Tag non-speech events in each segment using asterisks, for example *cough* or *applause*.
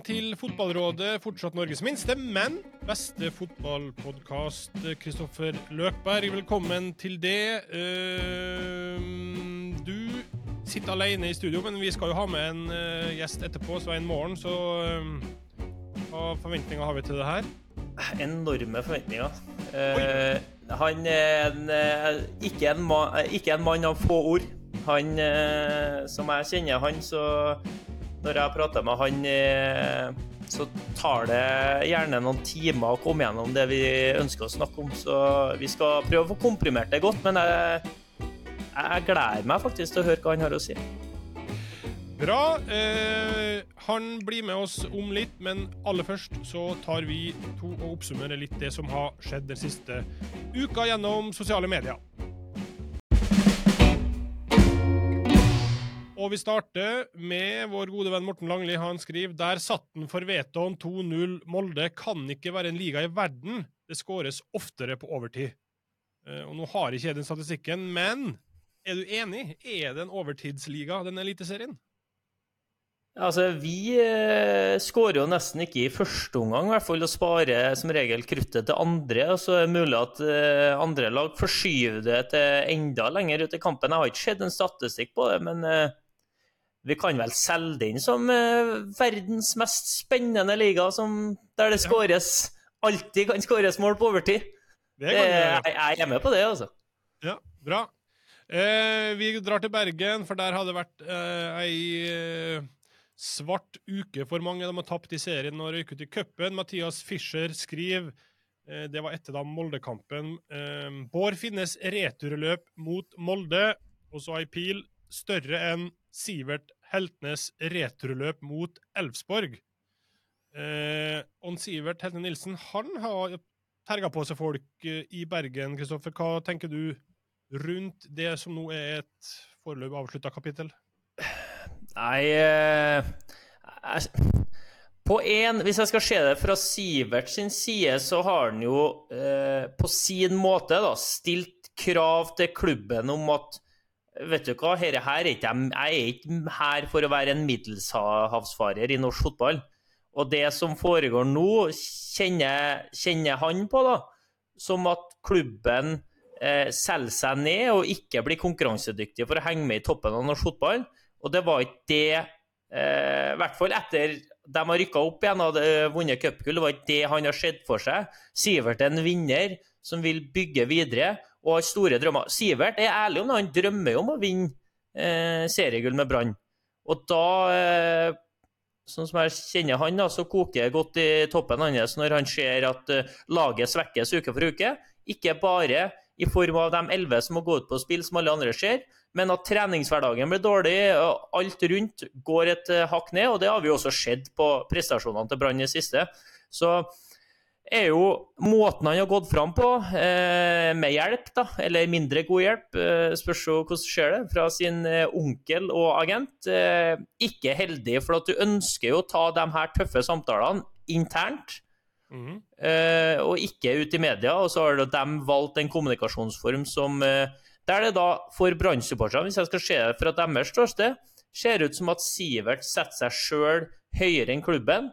velkommen til Fotballrådet, fortsatt Norges minste, men beste fotballpodkast. Kristoffer Løkberg, velkommen til det. Uh, du sitter alene i studio, men vi skal jo ha med en uh, gjest etterpå, Svein Målen. Så uh, hva forventninger har vi til det her? Enorme forventninger. han er en, ikke, en man, ikke en mann av få ord. Han, som jeg kjenner han, så når jeg prater med han, eh, så tar det gjerne noen timer å komme gjennom det vi ønsker å snakke om. Så vi skal prøve å få komprimert det godt, men jeg, jeg gleder meg faktisk til å høre hva han har å si. Bra. Eh, han blir med oss om litt, men aller først så tar vi to og oppsummerer litt det som har skjedd den siste uka gjennom sosiale medier. Og vi starter med vår gode venn Morten Langli. Han skriver der satt den for vetoen 2-0. Molde kan ikke være en liga i verden. Det skåres oftere på overtid. Eh, og Nå har ikke jeg den statistikken, men er du enig? Er det en overtidsliga, den eliteserien? Altså, Vi eh, skårer jo nesten ikke i første omgang, i hvert fall, og sparer som regel kruttet til andre. og Så er det mulig at eh, andre lag forskyver det til enda lenger ut i kampen. Jeg har ikke sett en statistikk på det, men eh, vi kan vel selge den som uh, verdens mest spennende liga, som, der det skåres alltid kan skåres mål på overtid. Det det, jeg, jeg er med på det, altså. Ja, bra. Eh, vi drar til Bergen, for der har det vært eh, ei eh, svart uke for mange. De har tapt i serien og røyket ut i cupen. Mathias Fischer skriver eh, det var etter da Molde-kampen. Eh, Bård Finnes returløp mot Molde, og så ei pil større enn Sivert Heltnes returløp mot Elfsborg. Eh, og Sivert Heltne Nilsen han har terga på seg folk eh, i Bergen. Kristoffer, hva tenker du rundt det som nå er et foreløpig avslutta kapittel? Nei eh, På en, Hvis jeg skal se det fra Sivert sin side, så har han jo eh, på sin måte da, stilt krav til klubben om at Vet du hva, her, er ikke, jeg er ikke her for å være en middelshavsfarer i norsk fotball. Og det som foregår nå, kjenner, kjenner han på da, som at klubben eh, selger seg ned og ikke blir konkurransedyktig for å henge med i toppen av norsk fotball. Og det var ikke det eh, I hvert fall etter de har rykka opp igjen og vunnet cupgull, det var ikke det han har sett for seg. Sivert er en vinner som vil bygge videre og har store drømmer. Sivert er ærlig om det, han drømmer om å vinne eh, seriegull med Brann. Og da, eh, sånn som jeg kjenner han, da, så koker det godt i toppen hans når han ser at eh, laget svekkes uke for uke. Ikke bare i form av de elleve som må gå ut på spill, som alle andre ser, men at treningshverdagen blir dårlig, og alt rundt går et eh, hakk ned. Og det har vi også sett på prestasjonene til Brann i siste. Så er jo måten han har gått fram på, eh, med hjelp, da, eller mindre god hjelp, eh, spørs jo hvordan skjer det, fra sin eh, onkel og agent. Eh, ikke heldig, for at du ønsker jo å ta de her tøffe samtalene internt. Mm. og ikke ut i media. Og så har de valgt en kommunikasjonsform som eh, Der det da for Brann-supporterne, hvis jeg skal se det fra deres ståsted, ser ut som at Sivert setter seg sjøl høyere enn klubben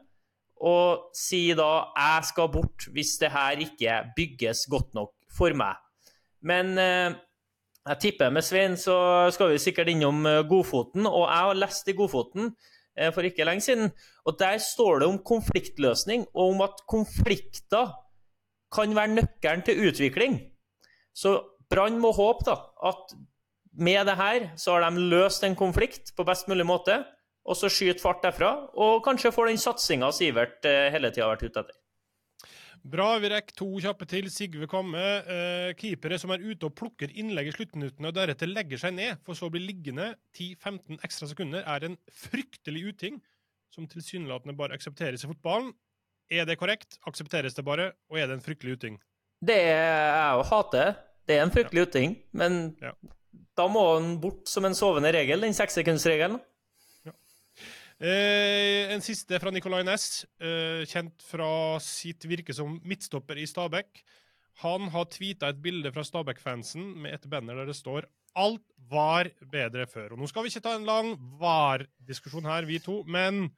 og si da 'jeg skal bort' hvis det her ikke bygges godt nok for meg. Men eh, jeg tipper med Svein så skal vi sikkert innom eh, Godfoten, og jeg har lest i Godfoten eh, for ikke lenge siden, og der står det om konfliktløsning, og om at konflikter kan være nøkkelen til utvikling. Så Brann må håpe da, at med det her så har de løst en konflikt på best mulig måte og så skyte fart derfra. Og kanskje får den satsinga Sivert eh, hele tida vært ute etter. Bra. Vi rekker to kjappe til. Sigve Kamme. Eh, keepere som er ute og plukker innlegg i sluttminuttene og deretter legger seg ned, for så å bli liggende 10-15 ekstra sekunder, er en fryktelig uting som tilsynelatende bare aksepteres i fotballen. Er det korrekt? Aksepteres det bare? Og er det en fryktelig uting? Det er å hate. Det er en fryktelig ja. uting. Men ja. da må den bort som en sovende regel, den sekssekundsregelen. Eh, en siste fra Nicolay Næss, eh, kjent fra sitt virke som midtstopper i Stabæk. Han har tweeta et bilde fra Stabæk-fansen med et banner der det står 'Alt var bedre før'. Og Nå skal vi ikke ta en lang VAR-diskusjon her, vi to, men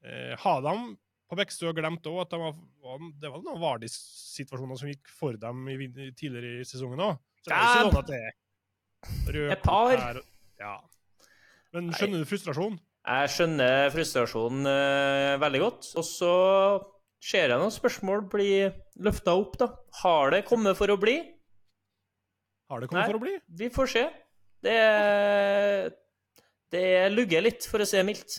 Eh, de på Bekkestø glemt òg at de var, det var noen var-situasjoner som gikk for dem i, tidligere i sesongen òg? Så det er jo ikke sånn at det er rød kort her Ja. Men skjønner du frustrasjonen? Jeg skjønner frustrasjonen eh, veldig godt. Og så ser jeg noen spørsmål bli løfta opp, da. Har det kommet for å bli? Har det kommet Nei. for å bli? Vi får se. Det Det lugger litt, for å si det mildt.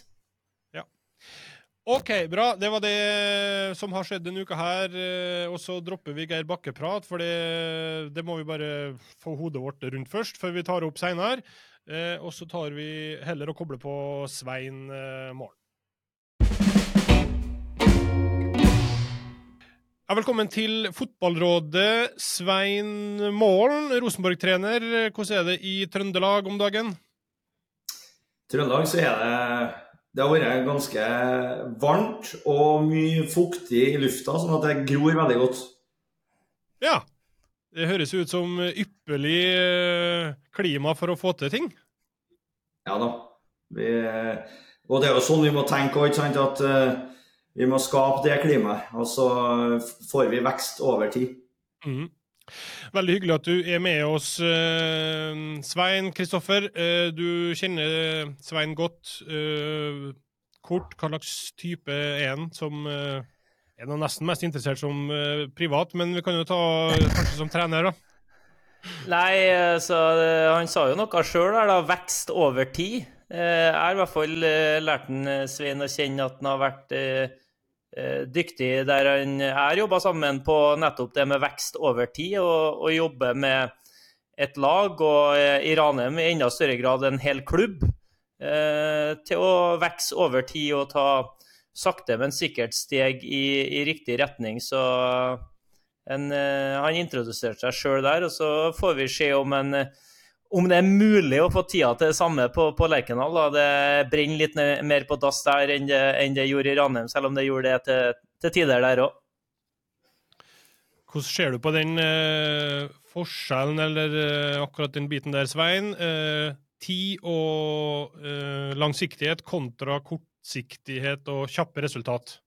OK, bra. Det var det som har skjedd denne uka her. eh, Og så dropper vi Geir Bakke-prat, for det, det må vi bare få hodet vårt rundt først, før vi tar opp seinere. Eh, og så tar vi heller og kobler på Svein eh, Målen. Ja, velkommen til Fotballrådet. Svein Målen, Rosenborg-trener. Hvordan er det i Trøndelag om dagen? Trøndelag så er det Det har vært ganske varmt og mye fuktig i lufta, sånn at det gror veldig godt. Ja. Det høres ut som ypperlig eh, klima for å få til ting. Ja da. Vi, og det er jo sånn vi må tenke òg, at eh, vi må skape det klimaet. Og så får vi vekst over tid. Mhm. Veldig hyggelig at du er med oss, eh, Svein Kristoffer. Eh, du kjenner Svein godt. Eh, kort, hva slags type er han som eh, Er nesten mest interessert som eh, privat, men vi kan jo ta kanskje som trener, da. Nei, så eh, han sa jo noe sjøl her, da. Vekst over tid. Eh, Jeg har i hvert fall eh, lært en, eh, Svein å kjenne at han har vært eh, eh, dyktig der han er jobba sammen på nettopp det med vekst over tid, og, og jobber med et lag, og eh, i Ranheim i enda større grad en hel klubb, eh, til å vokse over tid og ta sakte, men sikkert steg i, i riktig retning. Så en, eh, han introduserte seg sjøl der, og så får vi se om, en, eh, om det er mulig å få tida til det samme på, på Lerkendal. Det brenner litt mer på dass der enn det, enn det gjorde i Ranheim, selv om det gjorde det til, til tider der òg. Hvordan ser du på den eh, forskjellen, eller eh, akkurat den biten der, Svein? Eh, tid og eh, langsiktighet kontra kortsiktighet og kjappe resultat.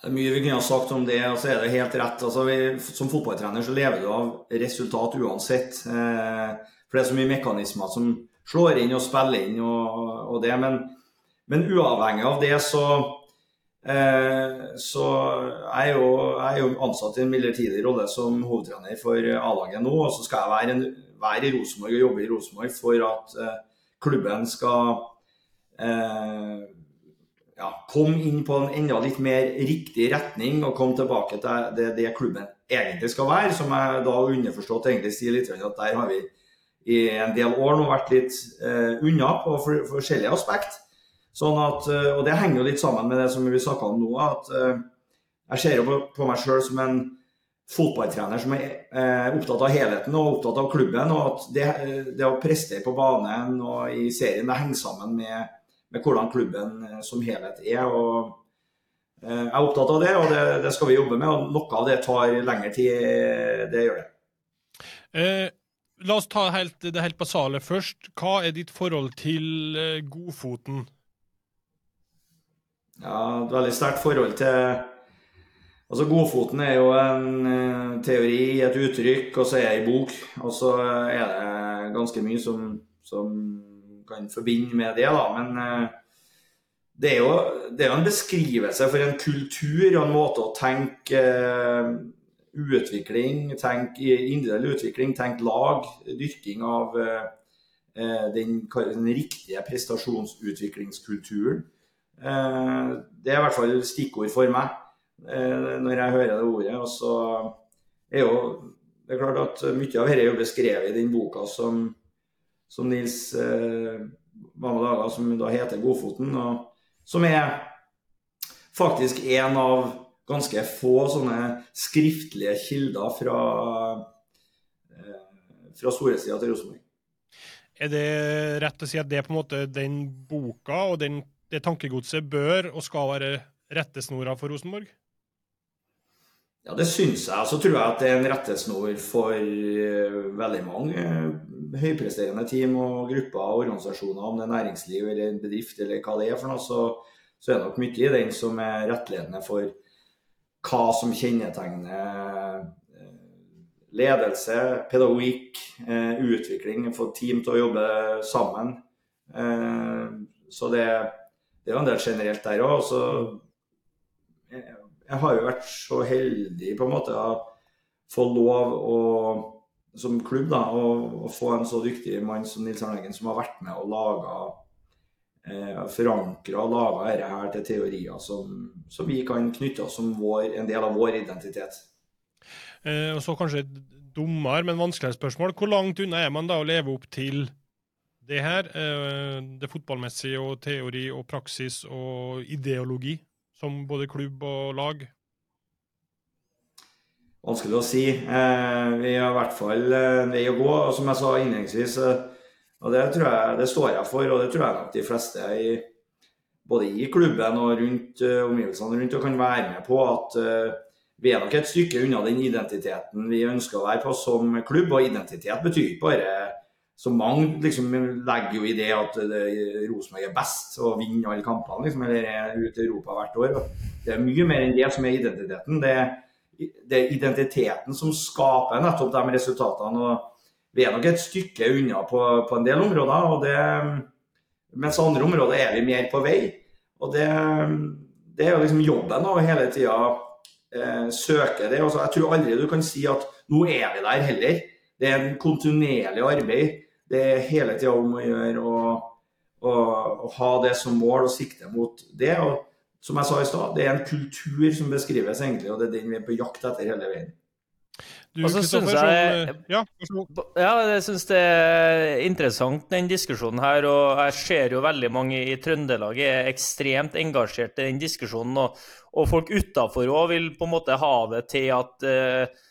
Det er mye vi kunne ha sagt om det, og så er det helt rett. Altså, vi, som fotballtrener så lever du av resultat uansett. Eh, for det er så mye mekanismer som slår inn og spiller inn og, og det. Men, men uavhengig av det, så eh, så jeg er jo, jeg er jo ansatt i en midlertidig rolle som hovedtrener for A-laget nå. Og så skal jeg være, en, være i Rosenborg og jobbe i Rosenborg for at eh, klubben skal eh, ja, kom inn på en enda litt mer riktig retning og kom tilbake til det, det klubben egentlig skal være. Som jeg da underforstått egentlig sier litt at der har vi i en del år nå vært litt eh, unna på for, forskjellige aspekt. Sånn at, eh, og det henger jo litt sammen med det som vi snakka om nå. at eh, Jeg ser jo på, på meg sjøl som en fotballtrener som er eh, opptatt av helheten og opptatt av klubben. Og at det, det å prestere på banen og i serien det henger sammen med med hvordan klubben eh, som helhet er. og eh, Jeg er opptatt av det, og det, det skal vi jobbe med. og Noe av det tar lengre tid. Det gjør det. Eh, la oss ta helt, det helt basale først. Hva er ditt forhold til eh, Godfoten? Ja, et veldig sterkt forhold til Altså Godfoten er jo en eh, teori, et uttrykk, og så er det ei bok. Og så er det ganske mye som, som kan forbinde med det, da. Men eh, det er, jo, det er jo en beskrivelse for en kultur og en måte å tenke eh, utvikling, tenke individuell utvikling, tenke lag, dyrking av eh, den, den riktige prestasjonsutviklingskulturen. Det er i hvert fall stikkord for meg når jeg hører det ordet. Og så er jo det er klart at mye av dette er jo beskrevet i den boka som, som Nils eh, var med laga, som da heter 'Godfoten'. og Som er faktisk en av ganske få sånne skriftlige kilder fra, eh, fra storesida til Rosenborg. Er det rett å si at det er på en måte den boka og den, det tankegodset bør og skal være rettesnora for Rosenborg? Ja, det syns jeg. Så tror jeg at det er en rettesnor for eh, veldig mange eh, høypresterende team og grupper og organisasjoner, om det er næringsliv eller en bedrift eller hva det er for noe. Så, så er det nok mye i den som er rettledende for hva som kjennetegner eh, ledelse, pedagogikk, eh, utvikling, få team til å jobbe sammen. Eh, så det, det er jo en del generelt der òg. Jeg har jo vært så heldig på en måte å få lov å som klubb da, å, få en så dyktig mann som Nils Arneggen, som har vært med og laga eh, forankra og laga dette her til teorier som, som, vi kan knytte oss som vår, en del av vår identitet. Eh, og så kanskje et dummere, men vanskeligere spørsmål. Hvor langt unna er man da å leve opp til det her? Eh, det fotballmessige og teori og praksis og ideologi, som både klubb og lag? Vanskelig å si. Eh, vi har i hvert fall en vei å gå. og Som jeg sa innledningsvis, eh, og det, tror jeg, det står jeg for, og det tror jeg nok de fleste i, både i klubben og rundt uh, omgivelsene rundt og kan være med på at uh, vi er nok et stykke unna den identiteten vi ønsker å være på som klubb. Og identitet betyr ikke bare så mange liksom, legger jo i det at Rosenborg er best og vinner alle kampene liksom, eller er ute i Europa hvert år. Det er mye mer enn det som er identiteten. Det er det er identiteten som skaper nettopp de resultatene. og Vi er nok et stykke unna på, på en del områder, og det, mens andre områder er vi mer på vei. og Det, det er jo liksom jobben å hele tida eh, søke det. Også, jeg tror aldri du kan si at nå er vi der heller. Det er en kontinuerlig arbeid. Det er hele tida om å gjøre å ha det som mål og sikte mot det. og som jeg sa i stad, det er en kultur som beskrives, egentlig, og det er den vi er på jakt etter hele veien. Du, og så syns jeg ja, ja, jeg synes det er interessant, den diskusjonen her. Og jeg ser jo veldig mange i Trøndelag er ekstremt engasjert i den diskusjonen. Og, og folk utafor òg vil på en måte ha det til at uh,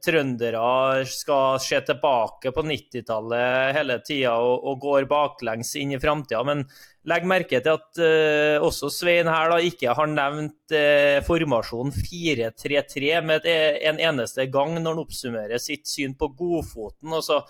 trøndere skal se tilbake på 90-tallet hele tida og, og, går baklengs inn i framtida. Men Legg merke til at uh, også Svein her da ikke har nevnt uh, formasjonen 4-3-3 med et, en eneste gang når han oppsummerer sitt syn på Godfoten. Altså,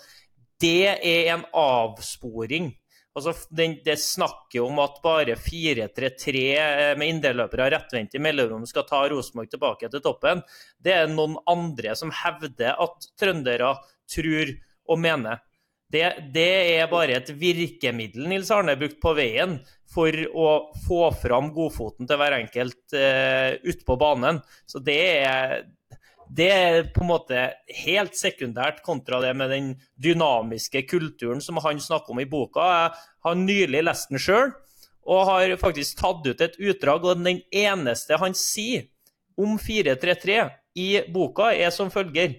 det er en avsporing. Altså, den, det snakket om at bare 4-3-3 eh, med indreløpere rettvendt i mellomrom skal ta Rosenborg tilbake til toppen, det er noen andre som hevder at trøndere tror og mener. Det, det, er bare et virkemiddel Nils Arne brukt på veien for å få fram godfoten til hver enkelt uh, ute på banen. Så det er, det er på en måte helt sekundært kontra det med den dynamiske kulturen som han snakker om i boka. Jeg har nylig lest den sjøl, og har faktisk tatt ut et utdrag. Og den eneste han sier om 4-3-3 i boka, er som følger.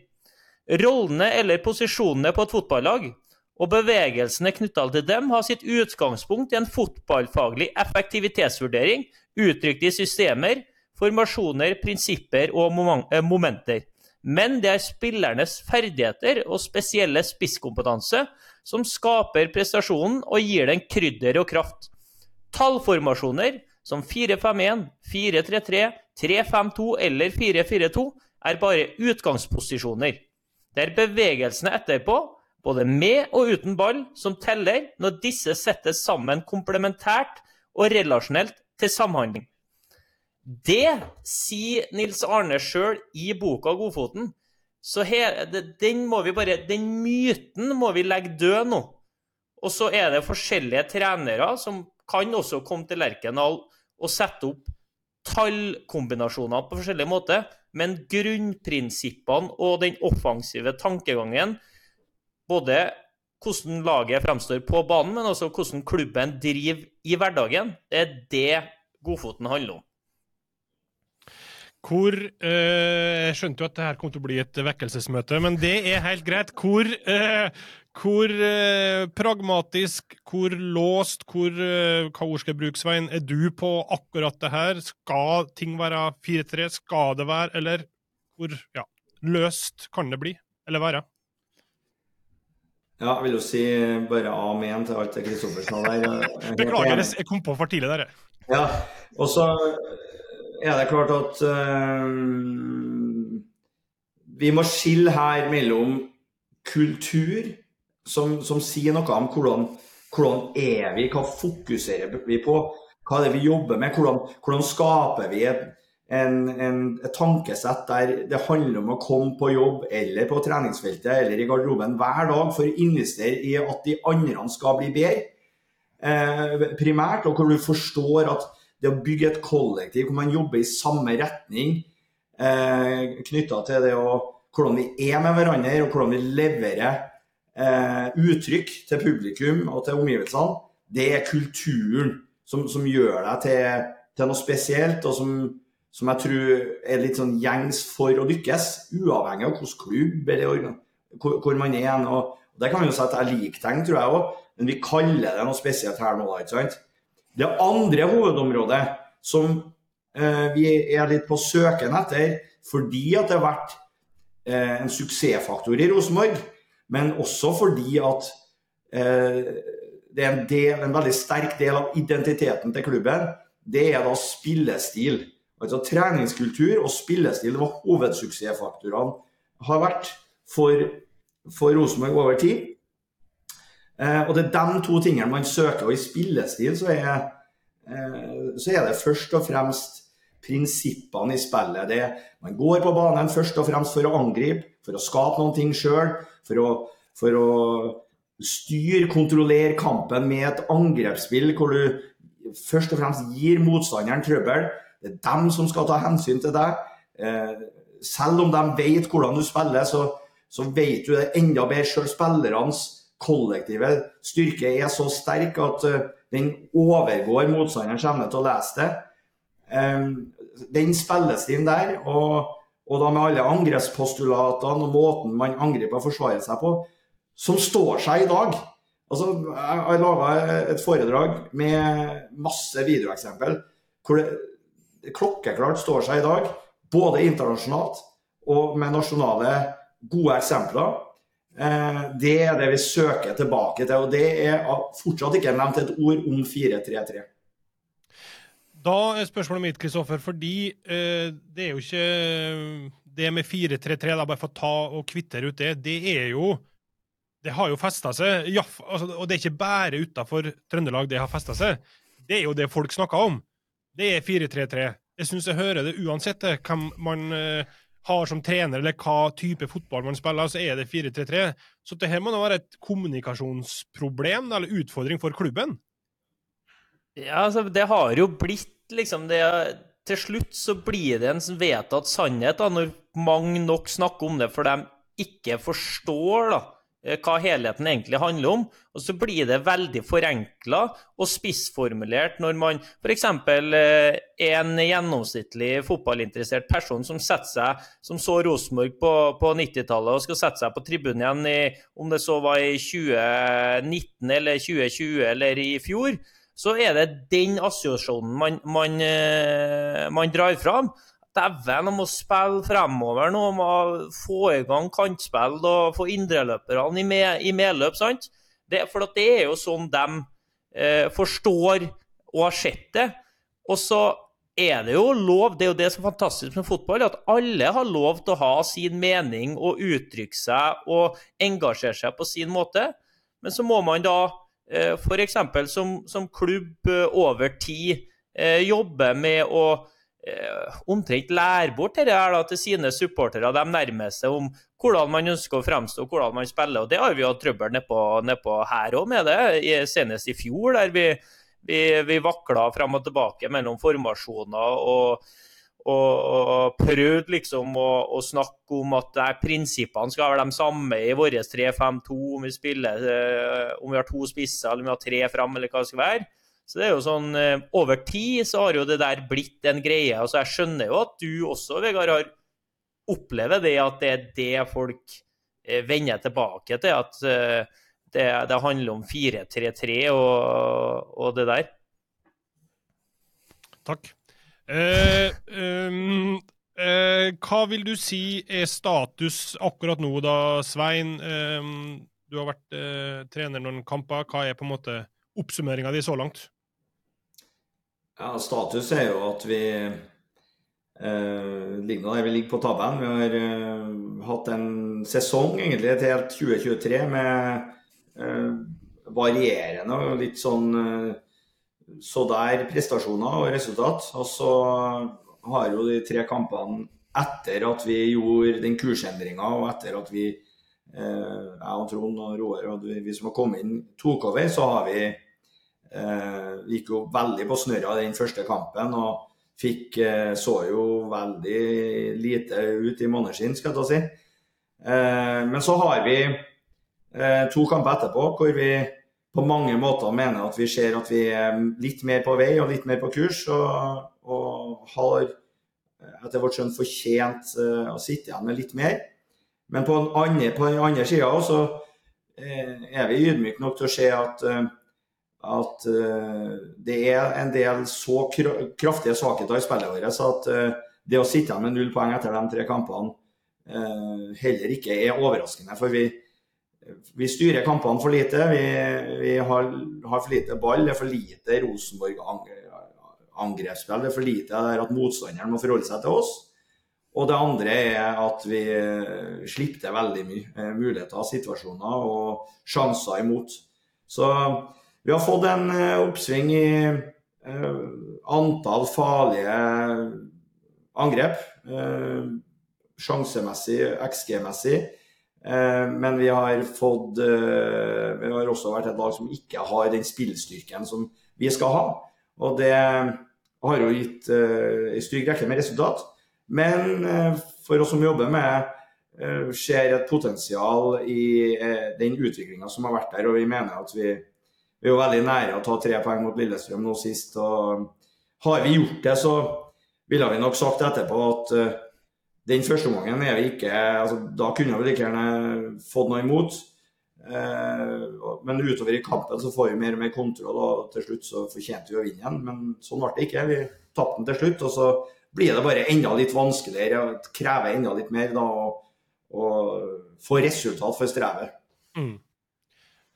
Rollene eller posisjonene på et fotballag og bevegelsene knytta til dem har sitt utgangspunkt i en fotballfaglig effektivitetsvurdering uttrykt i systemer, formasjoner, prinsipper og eh, momenter. Men det er spillernes ferdigheter og spesielle spisskompetanse som skaper prestasjonen og gir den krydder og kraft. Tallformasjoner som 4-5-1, 4-3-3, 3-5-2 eller 4-4-2 er bare utgangsposisjoner. Det er bevegelsene etterpå både med og uten ball, som teller når disse settes sammen komplementært og relasjonelt til samhandling. Det sier Nils Arne sjøl i boka 'Godfoten'. Så her, den, må vi bare, den myten må vi legge død nå. Og så er det forskjellige trenere som kan også komme til Lerkendal og sette opp tallkombinasjoner på forskjellige måter, men grunnprinsippene og den offensive tankegangen både hvordan laget fremstår på banen, men også hvordan klubben driver i hverdagen. Det er det Godfoten handler om. Hvor eh, Jeg skjønte jo at det her kom til å bli et vekkelsesmøte, men det er helt greit. Hvor, eh, hvor eh, pragmatisk, hvor låst, hvor hva ord skal jeg bruke, Svein, er du på akkurat det her? Skal ting være 4-3? Skal det være Eller hvor ja, løst kan det bli? Eller være? Ja, jeg vil jo si bare amen til alt det Kristoffersen har der. *laughs* Beklager, jeg kom på for tidlig der. Ja, og så er det klart at uh, vi må skille her mellom kultur, som, som sier noe om hvordan, hvordan er vi, hva fokuserer vi på, Hva er det vi jobber med? Hvordan, hvordan skaper vi en, en, et tankesett der det handler om å komme på jobb eller på treningsfeltet eller i garderoben hver dag for å investere i at de andre skal bli bedre, eh, primært, og hvor du forstår at det å bygge et kollektiv hvor man jobber i samme retning, eh, knytta til det å, hvordan vi er med hverandre og hvordan vi leverer eh, uttrykk til publikum og til omgivelsene, det er kulturen som, som gjør deg til, til, noe spesielt, og som, som, jeg tror er litt sånn gjengs for å lykkes, uavhengig av hvilken klubb eller hvor, hvor man er. Og, Det kan vi jo si at jeg liker liktegn, tror jeg òg, men vi kaller det noe spesielt her nå. ikke sant? Det andre hovedområdet som eh, vi er litt på søken etter, fordi at det har vært eh, en suksessfaktor i Rosenborg, men også fordi at eh, det er en, del, en, veldig sterk del av identiteten til klubben, det er da spillestil. Altså Treningskultur og spillestil var hovedsuksessfaktorene har vært for, for Rosenborg over tid. Eh, og det er de to tingene man søker. Og i spillestil så er, eh, så er det først og fremst prinsippene i spillet. Det, man går på banen først og fremst for å angripe, for å skape noen ting sjøl. For, for, å styre, kontrollere kampen med et angrepsspill hvor du først og fremst gir motstanderen trøbbel. Det er dem som skal ta hensyn til deg. Eh, selv om de vet hvordan du spiller, så, så vet du det enda bedre sjøl. Spillernes kollektive styrke er så sterk at uh, den overgår motstanderens evne til å lese det. Um, den spillestilen der, og, og, da med alle angrepspostulatene og måten man angriper og forsvarer seg på, som står seg i dag. Altså, jeg har laga et foredrag med masse videoeksempel hvor det klokkeklart står seg i dag, både internasjonalt og med nasjonale gode eksempler. Eh, det er det vi søker tilbake til. Og det er fortsatt ikke nevnt et ord om 4-3-3. Da er spørsmålet mitt, Kristoffer, fordi eh, det er jo ikke det med 4-3-3, bare for å ta og kvittere ut det, det er jo Det har jo festa seg. Ja, altså, og det er ikke bare utafor Trøndelag det har festa seg. Det er jo det folk snakker om. Det er 4-3-3. Jeg syns jeg hører det uansett hvem man eh, har som trener, eller hva type fotball man spiller, så er det 4-3-3. Så dette må da være et kommunikasjonsproblem eller utfordring for klubben? Ja, altså, det har jo blitt liksom det Til slutt så blir det en vedtatt sannhet da, når mange nok snakker om det, for de ikke forstår da, hva helheten egentlig handler om. Og så blir det veldig forenkla og spissformulert når man f.eks. er en gjennomsnittlig fotballinteressert person som seg, som så Rosenborg på, på 90-tallet og skal sette seg på tribunen igjen i, om det så var i 2019 eller 2020 eller i fjor, så er det den assosiasjonen man, man, eh, man drar fram. Dæven, de må spille fremover nå, må få i gang kantspill og få indreløperne i, med, i medløp. sant? Det, for det er jo sånn de eh, forstår og har sett det. Og så er det jo lov, det er jo det som er fantastisk med fotball, at alle har lov til å ha sin mening og uttrykke seg og engasjere seg på sin måte. Men så må man da Eh, f.eks. Som, som klubb eh, over tid eh, jobber med å omtrent lære bort dette her da, til sine supportere, de nærmeste, om hvordan man ønsker å fremstå og hvordan man spiller. og Det har vi hatt trøbbel nedpå, ned her òg med det, senest i fjor, der vi, vi, vi vakla frem og tilbake mellom formasjoner og og, prøvd liksom å, å, snakke om at prinsippene skal være de samme i vår 3-5-2, om vi spiller eh, om vi har to spisser eller om vi har tre fram, eller hva det skal være. Så det er jo sånn, eh, Over tid så har jo det der blitt en greie. altså Jeg skjønner jo at du også, Vegard, har opplever det at det er det folk eh, vender tilbake til. At det, det handler om 4-3-3 og, og det der. Takk. Eh, um, eh, hva vil du si er status akkurat nå, da, Svein? Eh, du har vært eh, trener noen kamper. Hva er på en måte oppsummeringa di så langt? Ja, Status er jo at vi eh, ligger vi ligger på tabellen. Vi har eh, hatt en sesong, egentlig et helt 2023, med varierende og litt sånn så der prestasjoner og resultat. Og så har jo de tre kampene etter at vi gjorde den kursendringa, og etter at vi, eh, jeg og Trond og Roar og vi som har kommet inn, tok over, så har vi eh, gikk jo veldig på snørra den første kampen. og fikk, eh, så jo veldig lite ut i måneskinn, skal jeg si. Eh, men så har vi to kamper etterpå hvor vi på mange måter mener at vi ser at vi er litt mer på vei og litt mer på kurs. Og, og har etter vårt skjønn fortjent å sitte igjen med litt mer. Men på den andre, på andre sida så er vi ydmyke nok til å se at at uh, det er en del så kraftige svakheter i spillet vårt at uh, det å sitte igjen med null poeng etter de tre kampene uh, heller ikke er overraskende. For vi, vi styrer kampene for lite. Vi, vi har, har, for lite ball. Det er for lite Rosenborg-angrepsspill. Det er for lite at motstanderen må forholde seg til oss. Og det andre er at vi slipper til veldig mye muligheter, situasjoner og sjanser imot. Så vi har fått en uh, oppsving i uh, antall farlige angrep. Uh, sjansemessig, XG-messig. men vi har fått Vi har også vært et lag som ikke har den spillstyrken som vi skal ha. Og det har jo gitt en stygg rekke med resultat. Men for oss som jobber med ser et potensial i den utviklinga som har vært der, og vi mener at vi vi er jo veldig nære å ta tre poeng mot Lillestrøm nå sist. og Har vi gjort det, så ville vi nok sagt etterpå at uh, den første omgangen er vi ikke altså, Da kunne vi like gjerne fått noe imot. Uh, men utover i kampen så får vi mer og mer kontroll, og til slutt så fortjente vi å vinne igjen. Men sånn ble det ikke. Vi tapte den til slutt. Og så blir det bare enda litt vanskeligere, og krever enda litt mer da, å få resultat for strevet. Mm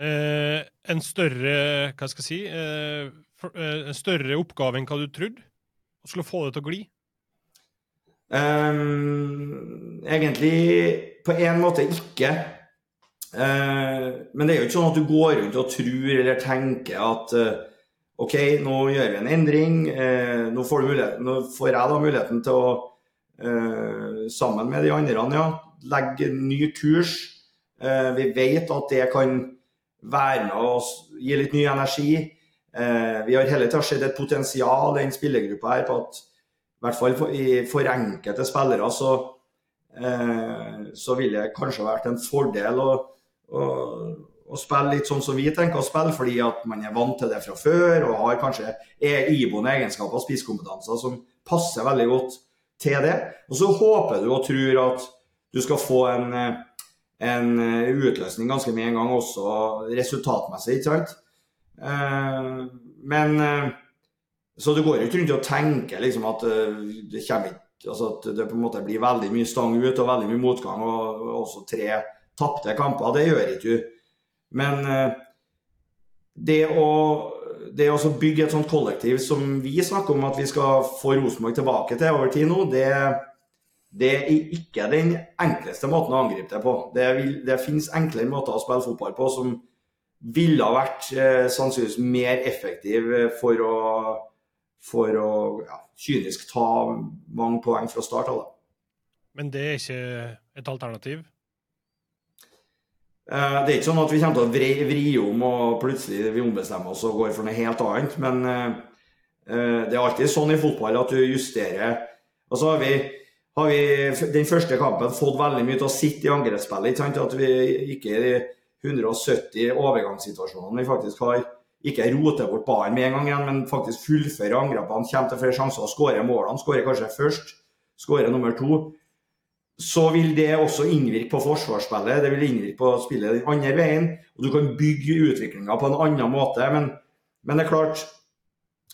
eh, en større Hva skal jeg si eh, for, eh, En større oppgave enn hva du trodde? Og skulle få det til å gli? Um, egentlig på en måte ikke. Uh, men det er jo ikke sånn at du går rundt og tror eller tenker at uh, OK, nå gjør vi en endring. Uh, nå, får nå, får jeg da muligheten til å, sammen med de andre, ja, legge ny kurs. vi vet at det kan være med og gi litt ny energi. Eh, vi har hele tida sett et potensial i den spillergruppa her på at i hvert fall for, for enkelte spillere så, eh, så ville det kanskje vært en fordel å, å, å, spille litt sånn som vi tenker å spille, fordi at man er vant til det fra før og har kanskje iboende egenskaper og spisskompetanser som passer veldig godt til det. Og så håper du og tror at du skal få en eh, en eh, utløsning ganske med en gang, også resultatmessig, ikke sant. Eh, men eh, Så det går jo ikke rundt og tenker liksom at det kommer ikke altså at det på en måte blir veldig mye stang ut og veldig mye motgang og også tre tapte kamper. Det gjør ikke du. Men det å, det å bygge et sånt kollektiv som vi snakker om at vi skal få Rosenborg tilbake til over tid nå, det, det er ikke den enkleste måten å angripe det på. Det, vil, det finnes enklere måter å spille fotball på som ville ha vært eh, sannsynligvis mer effektiv for å, for å ja, kynisk ta mange poeng fra start av. Men det er ikke et alternativ? Eh, det er ikke sånn at vi kommer til å vri, vri om og plutselig vi ombestemmer oss og går for noe helt annet. Men eh, eh det er alltid sånn i fotball at du justerer. Og så har vi har vi den første kampen fått veldig mye til å sitte i angrepsspillet. At vi ikke i de 170 overgangssituasjonene vi faktisk har ikke roter bort ballen med en gang igjen, men faktisk fullfører angrepene, kommer til flere sjanser og skårer målene. Skårer kanskje først, skårer nummer to. Så vil det også innvirke på forsvarsspillet, det vil innvirke på spillet den andre veien. Og du kan bygge utviklinga på en annen måte. Men, men det er klart,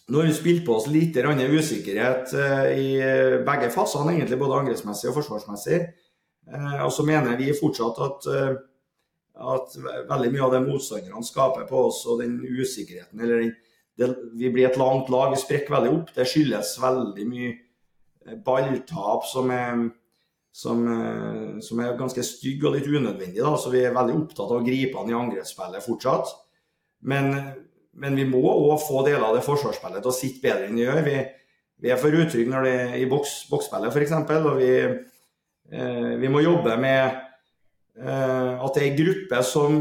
nå har vi spilt på oss lite grann usikkerhet eh, i eh, begge fasene, egentlig, både angrepsmessig og forsvarsmessig. Eh, og så mener vi fortsatt at, at veldig mye av det motstanderne skaper på oss, og den usikkerheten eller det, Vi blir et langt lag, vi sprekker veldig opp. Det skyldes veldig mye balltap som er, som, som er ganske stygg og litt unødvendig. Da. Så vi er veldig opptatt av å gripe an i angrepsspillet fortsatt. Men men vi må òg få deler av det forsvarsspillet til å sitte bedre enn vi gjør. Vi, vi er for utrygge når det er i boks, boksspillet f.eks. Og vi, eh, vi, må jobbe med eh, at det er en gruppe som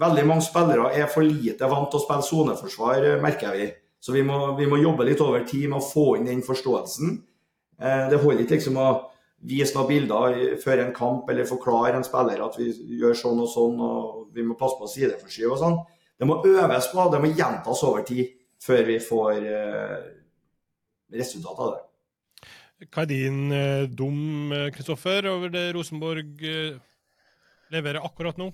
veldig mange spillere er for lite vant til å spille soneforsvar, merker vi. Så vi må, vi må, jobbe litt over tid med å få inn den forståelsen. Eh, det holder ikke liksom å vise noen bilder før en kamp eller forklare en spiller at vi gjør sånn og sånn og vi må passe på sideforskyv og sånn. Det må øves på, det må gjentas over tid før vi får resultatet resultat av det. Hva er din eh, dom, Kristoffer, over det Rosenborg eh, leverer akkurat nå?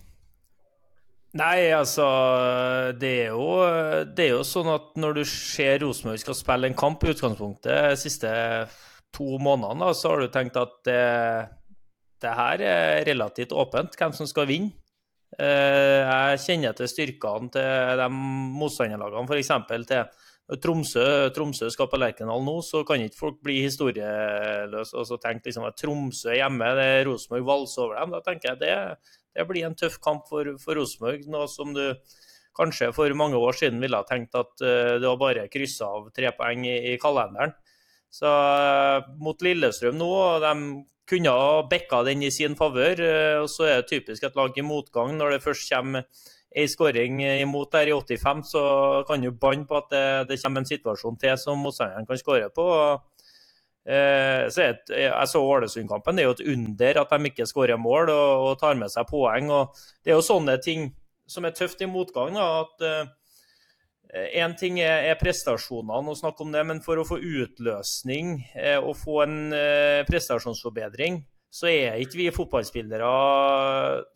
Nei, altså det er, jo, det er jo sånn at når du ser Rosenborg skal spille en kamp i utgangspunktet de siste to månedene, så har du tenkt at det, det her er relativt åpent, hvem som skal vinne. Eh, jeg kjenner til styrkene til de motstanderlagene, f.eks. til Tromsø, Tromsø skal på Lerkendal nå, så kan ikke folk bli historieløse og så tenke liksom at Tromsø hjemme, det er Rosenborg valser over dem. Da tenker jeg det, det blir en tøff kamp for, for Rosenborg. Noe som du kanskje for mange år siden ville ha tenkt at uh, det var bare kryssa av tre poeng i, i kalenderen. Så uh, mot Lillestrøm nå, og de kunne ha backa den i sin favør. Eh, og så er det typisk et lag i motgang. Når det først kommer ei skåring imot der i 85, så kan du banne på at det, det, kommer en situasjon til som motstanderen kan skåre på. Eh, så jeg, jeg så Ålesund-kampen. Det er jo et under at de ikke skårer mål og, og, tar med seg poeng. og Det er jo sånne ting som er tøft i motgang. da, at uh, Én ting er, prestasjonene, og snakke om det, men for å få utløsning eh, og få en eh, prestasjonsforbedring, så er ikke vi fotballspillere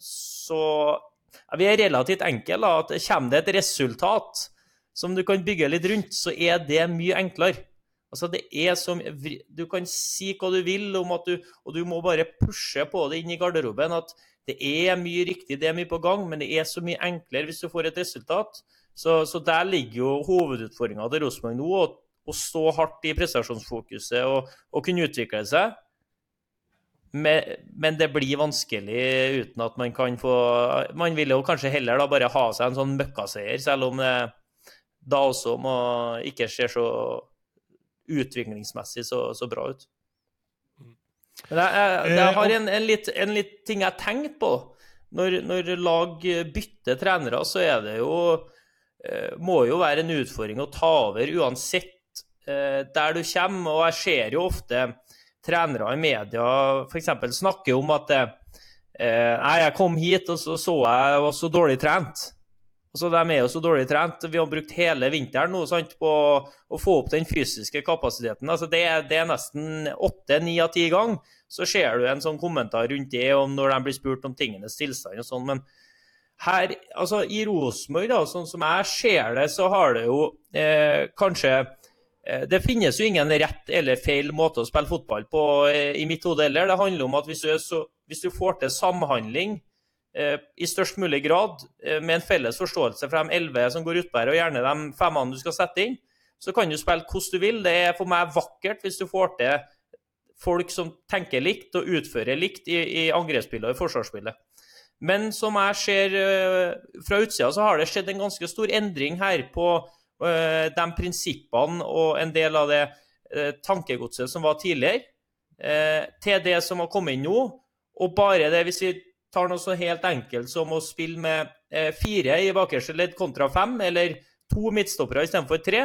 så ja, Vi er relativt enkle. at Kommer det et resultat som du kan bygge litt rundt, så er det mye enklere. Altså det er som, Du kan si hva du vil, om at du, og du må bare pushe på det inn i garderoben. At det er mye riktig, det er mye på gang, men det er så mye enklere hvis du får et resultat. Så, så der ligger jo hovedutfordringa til Rosenborg nå. Å, å, stå hardt i prestasjonsfokuset og, og kunne utvikle seg. Men, men, det blir vanskelig uten at man kan få Man vil jo kanskje heller da bare ha seg en sånn møkkaseier, selv om det da også må ikke ser så utviklingsmessig så, så bra ut. Men jeg, jeg, jeg har en, en, litt, en, litt, ting jeg tenkte tenkt på. Når, når lag bytter trenere, så er det jo Eh, må jo være en utfordring å ta over uansett eh, der du kommer. Og jeg ser jo ofte trenere i media f.eks. snakke om at eh, Nei, jeg kom hit, og så så jeg var så dårlig trent. Altså, De er jo så dårlig trent. Vi har brukt hele vinteren nå, sant, på å få opp den fysiske kapasiteten. Altså, det, det er nesten åtte-ni av ti ganger så ser du en sånn kommentar rundt det om når de blir spurt om tingenes tilstand og sånn. Men her, altså I Rosenborg, sånn som jeg ser det, så har det jo eh, kanskje eh, Det finnes jo ingen rett eller feil måte å spille fotball på eh, i mitt hode heller. Det handler om at hvis du, så, hvis du får til samhandling eh, i størst mulig grad, eh, med en felles forståelse fra de elleve som går utpå her, og gjerne de femmene du skal sette inn, så kan du spille hvordan du vil. Det er for meg vakkert hvis du får til folk som tenker likt og utfører likt i, i angrepsspillet og i forsvarsspillet. Men som jeg ser uh, fra utsida, så har det skjedd en ganske stor endring her på uh, de prinsippene og en del av det uh, tankegodset som var tidligere, til det som har kommet inn nå. Og bare det, hvis vi tar noe så helt enkelt som å spille med fire i bakerste ledd kontra fem, eller to midtstoppere istedenfor tre,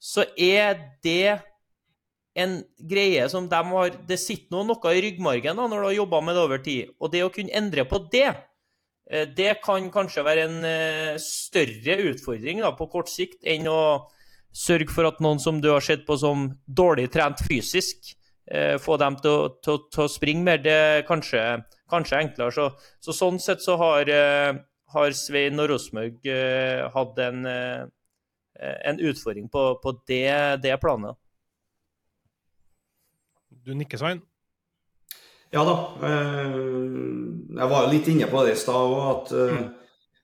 så er det en greie som de har Det sitter noe, noe i ryggmargen da, når du har jobba med det over tid. Og det å kunne endre på det, eh, det kan kanskje være en eh, større utfordring da, på kort sikt enn å sørge for at noen som du har sett på som dårlig trent fysisk, eh, få dem til å, til, til å springe mer. Det er kanskje, kanskje enklere. Så, så, sånn sett så har, har Svein og Rosenborg hatt en, en utfordring på, på det, det planet. Du nikker, Svein? Ja da. Eh, jeg var jo litt inne på det i stad òg, at eh, mm.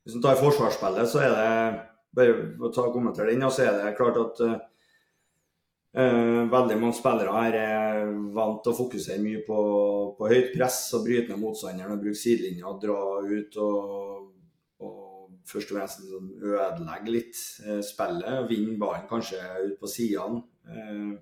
hvis en tar forsvarsspillet, så er det bare å ta kommentere den, så er det klart at uh, veldig mange spillere her er vant til å fokusere mye på, på høyt press og bryte ned motstanderen og bruke sidelinja og dra ut og, og først og fremst liksom ødelegge litt spillet. Vinne ballen kanskje ut på sidene. Eh,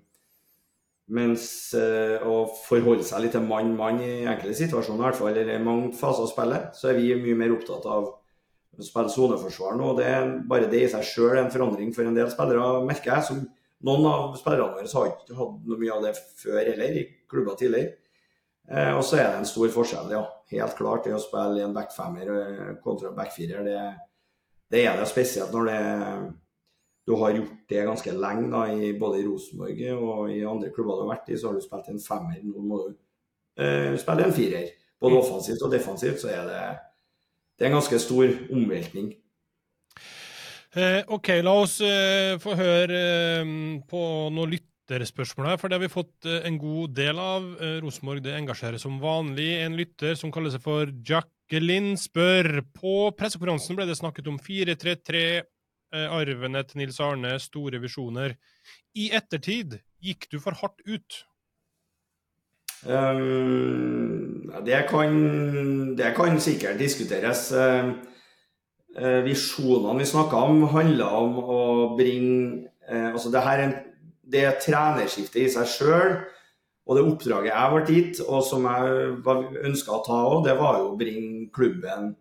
mens eh, å forholde seg litt til mann-mann i enkelte situasjoner, i hvert fall, eller i mange faser av spillet, så er vi mye mer opptatt av å spille soneforsvar nå. Det er bare det i seg sjøl en forandring for en del spillere, merker jeg. som noen av spillerne våre har ikke hatt noe mye av det før heller, i klubber tidligere. Eh, og så er det en stor forskjell, ja. Helt klart. Det å spille i en backfemmer eh, kontra backfirer, det, det, er det spesielt når det, du har gjort det ganske lenge, da, i, både i Rosenborg og i andre klubber du har vært i. Så har du spilt en femmer, nå må du eh, spille en firer. Både mm. offensivt og defensivt så er det, det er en ganske stor omveltning. Eh, OK, la oss eh, få høre eh, på noen lytt lytterspørsmål her, for det har vi fått eh, en god del av. Eh, Rosenborg det engasjerer som vanlig en lytter som kaller seg for Jacqueline, spør på pressekonferansen ble det snakket om 4-3-3, eh, arvene til Nils Arne, store visjoner. I ettertid, gikk du for hardt ut? Um, det, kan, det kan sikkert diskuteres. Uh, visjonene vi snakka om, handla om å bringe altså det her er det trenerskiftet i seg sjøl og det oppdraget jeg ble gitt, og som jeg ønska å ta òg, det var jo å bringe klubben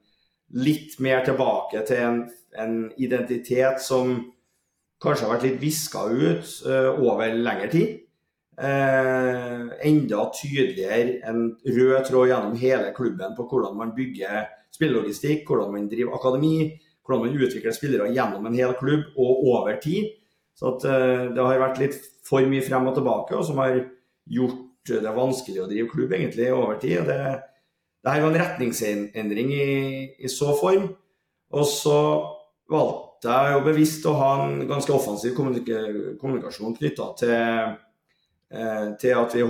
litt mer tilbake til en, en identitet som kanskje har vært litt viska ut uh, over lengre tid. Uh, enda tydeligere en rød tråd gjennom hele klubben på hvordan man bygger spillelogistikk, hvordan man driver akademi, hvordan man utvikler spillere gjennom en hel klubb og over tid. Så at, uh, det har vært litt for mye frem og tilbake, og som har gjort det vanskelig å drive klubb egentlig over tid. Det, det her var en retningsendring i, i, så form. Og så valgte jeg jo bevisst å ha en ganske offensiv kommunikasjon knytta til, eh, til at vi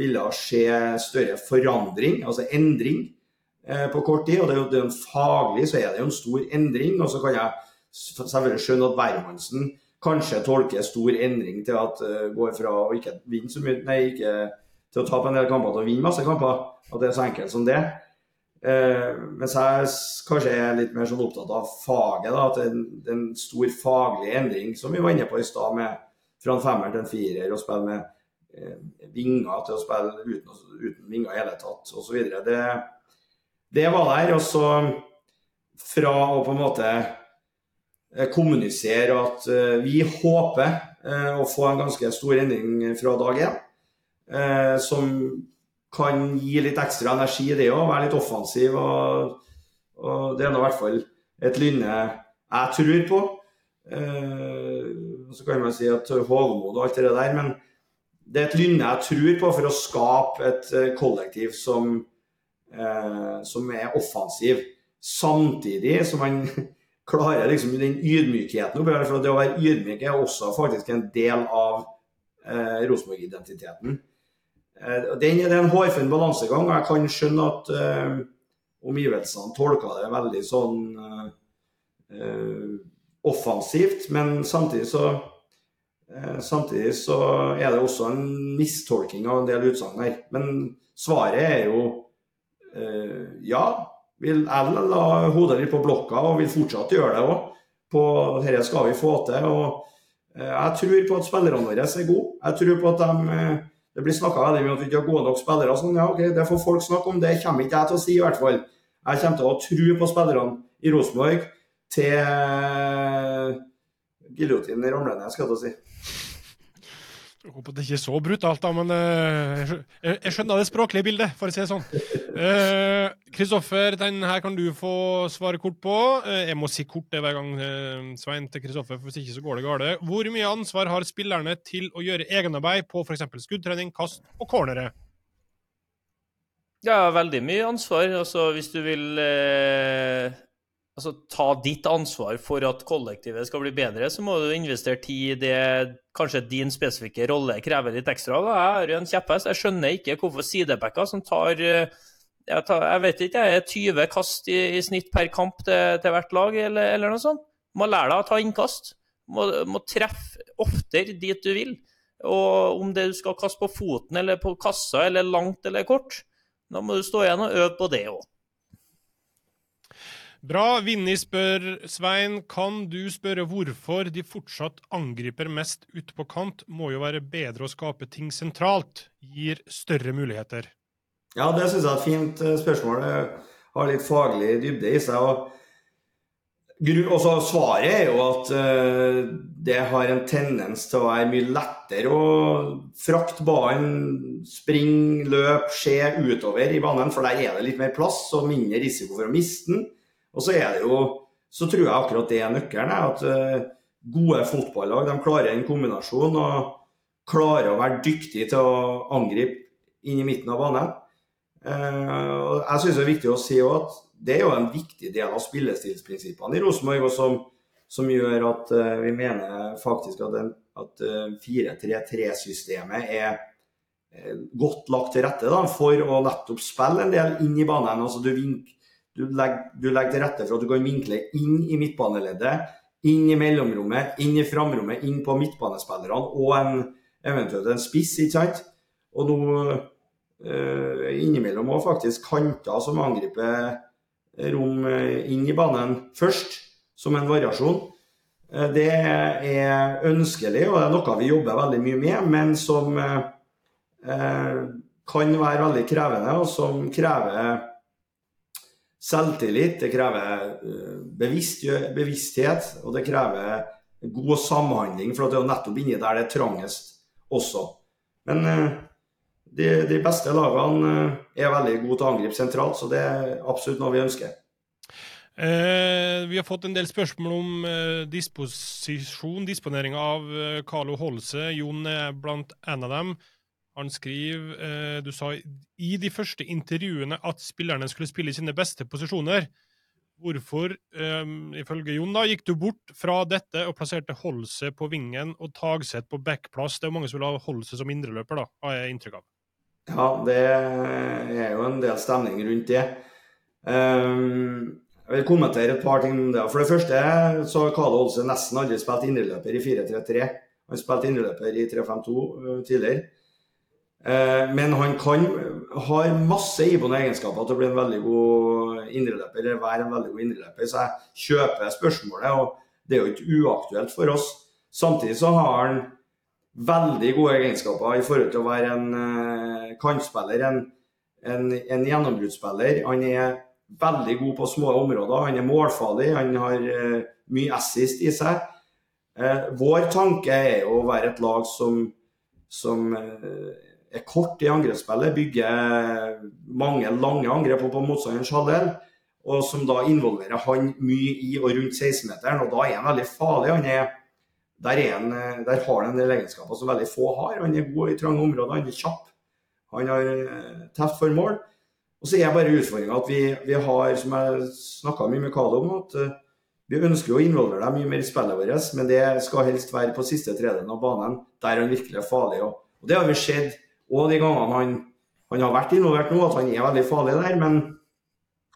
ville se større forandring, altså endring, eh, på kort tid. Og det er jo det er faglig så er det jo en stor endring. Og så kan jeg selvfølgelig skjønne at Wermansen kanskje tolker stor endring til at uh, går fra å ikke vinne så mye Nei, ikke til å tape en del kamper til å vinne masse kamper. At det er så enkelt som det. Uh, mens jeg kanskje er litt mer sånn opptatt av faget. da, At det er en stor faglig endring, som vi var inne på i stad, med fra en femmer til en firer, og spille med uh, vinger til å spille uten, uten vinger i hele tatt, osv. Det, det var der. Og så fra å på en måte Eh, kommunisere at eh, vi håper eh, å få en ganske stor endring fra dag én. Som kan gi litt ekstra energi, i det òg. Være litt offensiv. Og, og det er nå i hvert fall et lynne jeg tror på. Så kan man si at hovmod og alt det der, men det er et lynne jeg tror på for å skape et kollektiv som, som er offensiv. Samtidig som man *laughs* klarer liksom den ydmykheten For det å være ydmyk er også faktisk en del av eh, Rosenborg-identiteten. Eh, det er en hårfin balansegang, jeg kan skjønne at uh, omgivelsene tolker det veldig sånn uh, offensivt, men samtidig så Samtidig så er det også en mistolking av en del utsagn her. Men svaret er jo ja, vil jeg la hodet litt på blokka og vil fortsatt gjøre det òg. Dette skal vi få til. og Jeg tror på at spillerne våre er gode. Jeg tror på at de Det blir snakka veldig mye om at vi ikke har gode nok spillere. Sånn, ja, ok, Det får folk snakke om, det kommer ikke jeg til å si i hvert fall. Jeg kommer til å tro på spillerne i Rosenborg til eh, giljotinen ramler ned, skal jeg til å si. Jeg håper det ikke er så brutalt, da, men jeg, jeg, skjønner det språklige bildet, for å si det sånn. Eh, Kristoffer, uh, den her kan du få svare kort på. Uh, jeg må si kort det hver gang, Svein, til Kristoffer, for hvis ikke så går det galt. Hvor mye ansvar har spillerne til å gjøre egenarbeid på f.eks. skuddtrening, kast og cornere? Ja, veldig mye ansvar. Altså, hvis du vil altså, ta ditt ansvar for at kollektivet skal bli bedre, så må du investere tid i det kanskje din spesifikke rolle krever litt ekstra. Da. Jeg har en kjepphest. Jeg skjønner ikke hvorfor sidebacker som tar jeg, tar, jeg vet ikke, jeg er 20 kast i, i snitt per kamp til, til hvert lag, eller, eller, noe sånt. Må lære deg å ta innkast. Må, må treffe oftere dit du vil. Og om det du skal kaste på foten eller på kassa, eller langt eller kort, da må du stå igjen og øve på det òg. Bra. Vinni spør Svein, kan du spørre hvorfor de fortsatt angriper mest ute på kant? Må jo være bedre å skape ting sentralt. Gir større muligheter. Ja, det syns jeg er et fint eh, spørsmål. Det har litt faglig dybde i seg. og også Svaret er jo at uh, det har en tendens til å være mye lettere å frakte ballen, springe, løpe, skje utover i banen, for der er det litt mer plass og mindre risiko for å miste den. Og så er det jo Så tror jeg akkurat det er nøkkelen. At uh, gode fotballag klarer en kombinasjon og klarer å være dyktige til å angripe inn i midten av banen. Uh, jeg syns det er viktig å si at det er jo en viktig del av spillestilsprinsippene i Rosenborg, som, som, gjør at uh, vi mener faktisk at, at uh, 4-3-3-systemet er godt lagt til rette da, for å nettopp spille en del inn i banen. altså Du, vink, du, legger, du legger, til rette for at du kan vinkle inn i midtbaneleddet, inn i mellomrommet, inn i framrommet, inn på midtbanespillerne og en, eventuelt en spiss. ikke sant? Og nå innimellom òg faktisk kanter som angriper rom eh, inn i banen først, som en variasjon. Eh, det er ønskelig, og det er noe vi jobber veldig mye med, men som eh, kan være veldig krevende, og som krever selvtillit, det krever bevisst, bevissthet, og det krever god samhandling, for det er nettopp inni der det er trangest også. Men de, de, beste lagene eh, er veldig gode til å angripe sentralt, så det er absolutt noe vi ønsker. Eh, vi har fått en del spørsmål om eh, disposisjon, disponering av eh, Carlo Holse. Jon er blant en av dem. Han skriver eh, du sa i de første intervjuene at spillerne skulle spille i sine beste posisjoner. Hvorfor, um, ifølge Jon, da, gikk du bort fra dette og plasserte Holse på vingen og Tagseth på backplass? Det er mange som vil ha Holse som indreløper, da, har jeg inntrykk av. Ja, det er jo en del stemning rundt det. Um, jeg vil kommentere et par ting om det. For det første så har Kale Olse nesten aldri spilt indreløper i 4-3-3. Han spilte indreløper i 3-5-2 uh, tidligere. Uh, men han kan har masse iboende egenskaper til å bli en veldig god indreløper, eller være en veldig god indreløper. Så jeg kjøper spørsmålet, og det er jo ikke uaktuelt for oss. Samtidig så har han veldig gode egenskaper i forhold til å være en uh, kantspiller, en, en, en gjennombruddsspiller. Han er veldig god på små områder. Han er målfarlig, han har uh, mye assist i seg. Uh, vår tanke er å være et lag som, som er kort i angrepsspillet, bygger mange lange angrep på motstanderens halvdel. Og som da involverer han mye i og rundt 16-meteren. Og da er han veldig farlig. Han er der, en, eh, der, har han en del egenskaper som veldig få har. Han er god i trange områder, han er kjapp. Han har eh, teft for mål. Og så er bare utfordringa at vi, vi, har, som jeg snakka mye med Kado om, at uh, vi ønsker å involvere dem mye mer i spillet vårt, men det skal helst være på siste tredelen av banen, der han virkelig er farlig. Og, og det har vi sett òg de gangene han, han, har vært involvert nå, at han er veldig farlig der, men,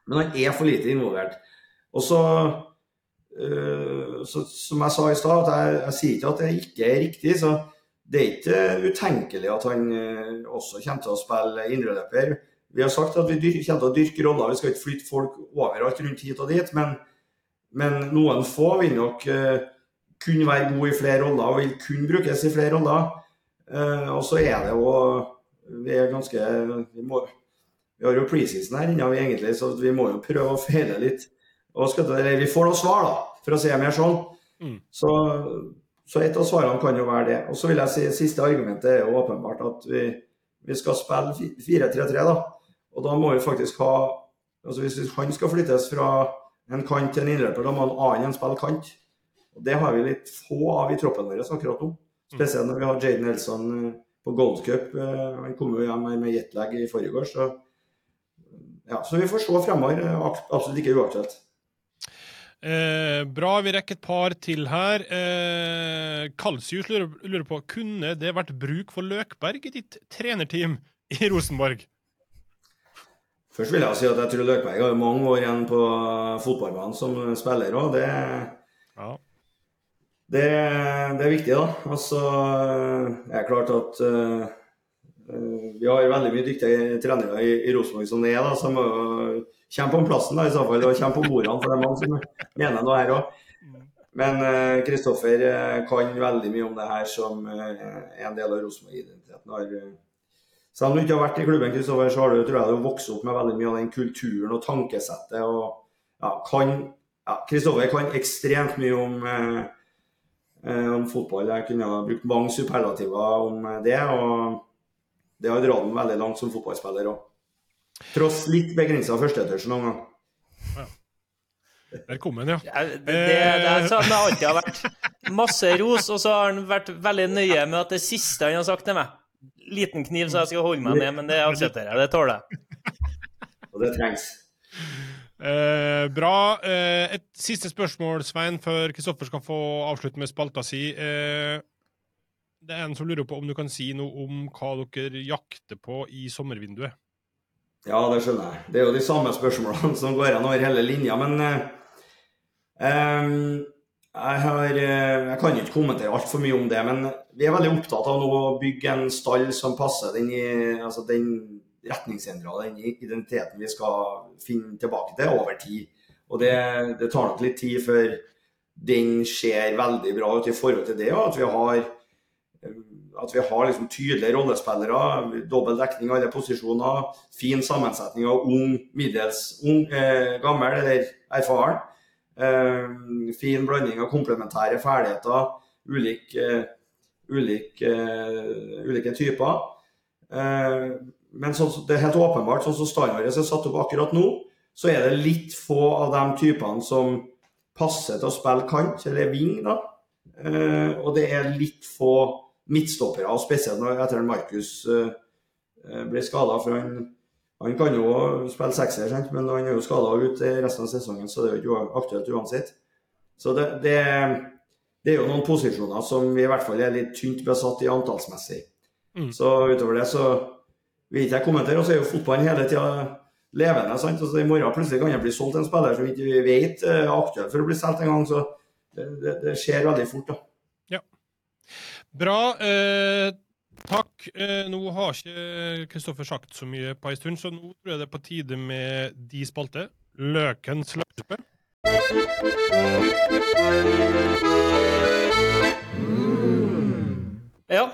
men han er for lite involvert. Og så Eh, så, som jeg sa i stad, jeg, jeg, sier ikke at det ikke er riktig. så Det er ikke utenkelig at han eh, også kommer til å spille indreløper. Vi har sagt at vi kommer til å dyrke roller. Vi skal ikke flytte folk overalt rundt hit og dit. Men, men noen få vil nok uh, kunne være gode i flere roller og vil kunne brukes i flere roller. Uh, og så er det jo Vi er ganske Vi, må, vi har jo preseason her ennå, så vi må jo prøve å feile litt. Og skal, vi får noen svar, da for å si det mer sånn. Mm. Så, så, et av svarene kan jo være det. Og så vil jeg si siste argumentet er jo åpenbart at vi, vi skal spille 4-3-3, da. Og da må vi faktisk ha altså Hvis han skal flyttes fra en kant til en innløper, da må en annen spille kant. Og Det har vi litt få av i troppen vår akkurat nå. Spesielt når vi har Jaden Nelson eh, på Gold Cup. Eh, han kom jo hjem med jetlag i forrige år, så ja, så vi får se fremover. Absolutt ikke uaktuelt. Eh, bra, vi rekker et par til her. Eh, Kalsius lurer, lurer, på kunne det vært bruk for Løkberg i ditt trenerteam i Rosenborg? Først vil jeg si at jeg tror Løkberg har mange år igjen på fotballbanen som spiller òg. Det, ja. det, det, er viktig, da. Altså, det er klart at uh, vi har veldig mye dyktige trenere i, i Rosenborg som det er, da, som må kommer på plassen da, i så fall, og kommer på bordene, for det er mange som mener noe her òg. Men Kristoffer uh, kan veldig mye om det her som uh, en del av Rosenborg-identiteten. Selv om du ikke har vært i klubben, Kristoffer, så har du tror jeg, du vokst opp med veldig mye av den kulturen og tankesettet. og ja, kan Kristoffer kan ekstremt mye om, uh, om fotball. Jeg kunne ha brukt mange superlativer om det. og Det har dratt ham veldig langt som fotballspiller òg. Tross litt begrensa førsteetasje noen gang. Ja. Velkommen, ja. ja det, det, det er sånn det alltid har vært. Masse ros, og så har han vært veldig nøye med at det siste han har sagt til meg Liten kniv, så jeg skal holde meg ned, men det aksepterer jeg. Det tåler jeg. Og det trengs. Eh, bra. Eh, et siste spørsmål, Svein, før Kristoffer skal få avslutte med spalta si. Eh, det er en som lurer på om du kan si noe om hva dere jakter på i sommervinduet? Ja, det skjønner jeg. Det er jo de samme spørsmålene som går igjen over hele linja. Men eh, jeg, har, eh, jeg, kan ikke kommentere altfor mye om det. Men vi er veldig opptatt av nå å bygge en stall som passer den, altså den retningsendra, den identiteten vi skal finne tilbake til over tid. Og det, det tar nok litt tid før den ser veldig bra ut i forhold til det, og at vi har at vi har liksom tydelige rollespillere, dobbel dekning av alle posisjoner, fin sammensetning av ung, middels, ung, eh, gammel eller erfaren. Eh, fin blanding av komplementære ferdigheter, ulik, eh, ulik, eh, ulike typer. Eh, men så, det er helt åpenbart, sånn som standardet er satt opp akkurat nå, så er det litt få av de typene som passer til å spille kant, eller ving, da. Eh, og det er litt få midtstoppere, spesielt etter at Markus uh, ble skada. For han, han, kan jo spille sekser, men han er jo skada ut resten av sesongen, så det er jo ikke aktuelt uansett. Så det, det, det, er jo noen posisjoner som vi i hvert fall er litt tynt besatt i antallsmessig. Mm. Så utover det så vil ikke jeg kommentere. Og så er jo fotballen hele tida levende. sant? Altså, I morgen plutselig kan det bli solgt en spiller som vi ikke vet er aktuell for å bli solgt en gang. Så det, det, det skjer veldig fort. da. Bra. Eh, takk. Eh, nå har ikke Kristoffer sagt så mye på en stund, så nå tror jeg det er på tide med de spalte. Løkens løkspe. Ja,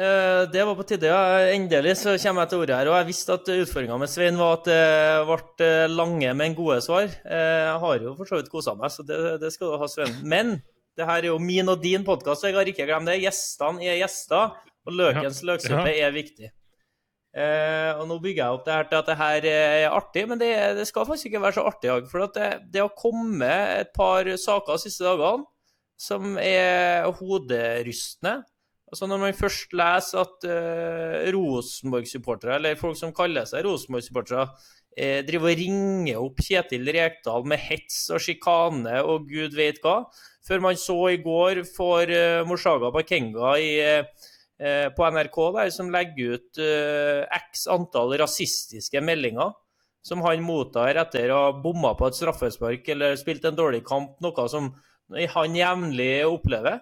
eh, det var på tide. ja. Endelig så kommer jeg til ordet her. Og jeg visste at utfordringa med Svein var at det ble lange, men gode svar. Jeg har jo for så vidt kosa meg, så det, det skal du ha, Svein. Men det her er jo min og din podkast, så jeg har ikke glemt det. Gjestene er gjester, og løkens ja. løksuppe er viktig. Eh, og nå bygger jeg opp det her til at det her er artig, men det, det skal faktisk ikke være så artig. For det, det har kommet et par saker de siste dagene som er hoderystende. Altså Når man først leser at uh, Rosenborg-supportere, eller folk som kaller seg Rosenborg-supportere, eh, driver og ringer opp Kjetil Rekdal med hets og sjikane og gud vet hva, før man så i går for uh, Moshaga Bakenga i, uh, på NRK, der, som legger ut uh, x antall rasistiske meldinger som han mottar etter å ha bomma på et straffespark eller spilt en dårlig kamp, noe som han jevnlig opplever.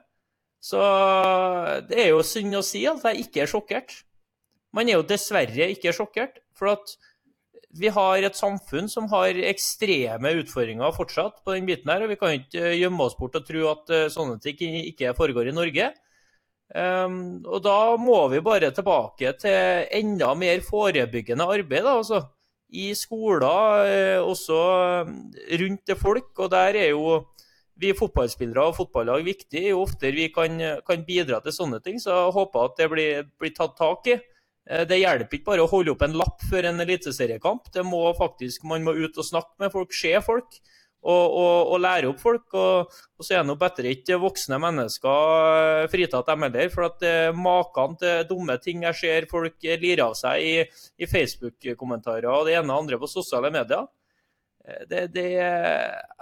Så det er jo synd å si at jeg ikke er sjokkert. Man er jo dessverre ikke sjokkert. For at vi har et samfunn som har ekstreme utfordringer fortsatt på den biten her. Og vi kan ikke eh, gjemme oss bort og tro at eh, sånne ting ikke foregår i Norge. Um, og da må vi bare tilbake til enda mer forebyggende arbeid. Da, altså. I skoler, eh, også rundt til folk. Og der er jo vi fotballspillere og fotballag viktig. Jo oftere vi kan, kan, bidra til sånne ting, så jeg håper at det blir, blir tatt tak i. Eh, det hjelper ikke bare å holde opp en lapp før en eliteseriekamp. Det må faktisk, Man må ut og snakke med folk, se folk og, og, og lære opp folk. Og, og, så er nå bedre ikke voksne mennesker eh, fritatt dem heller. For at uh, maken til dumme ting jeg ser folk lirer av seg i, i Facebook-kommentarer og det ene og andre på sosiale medier, det, det,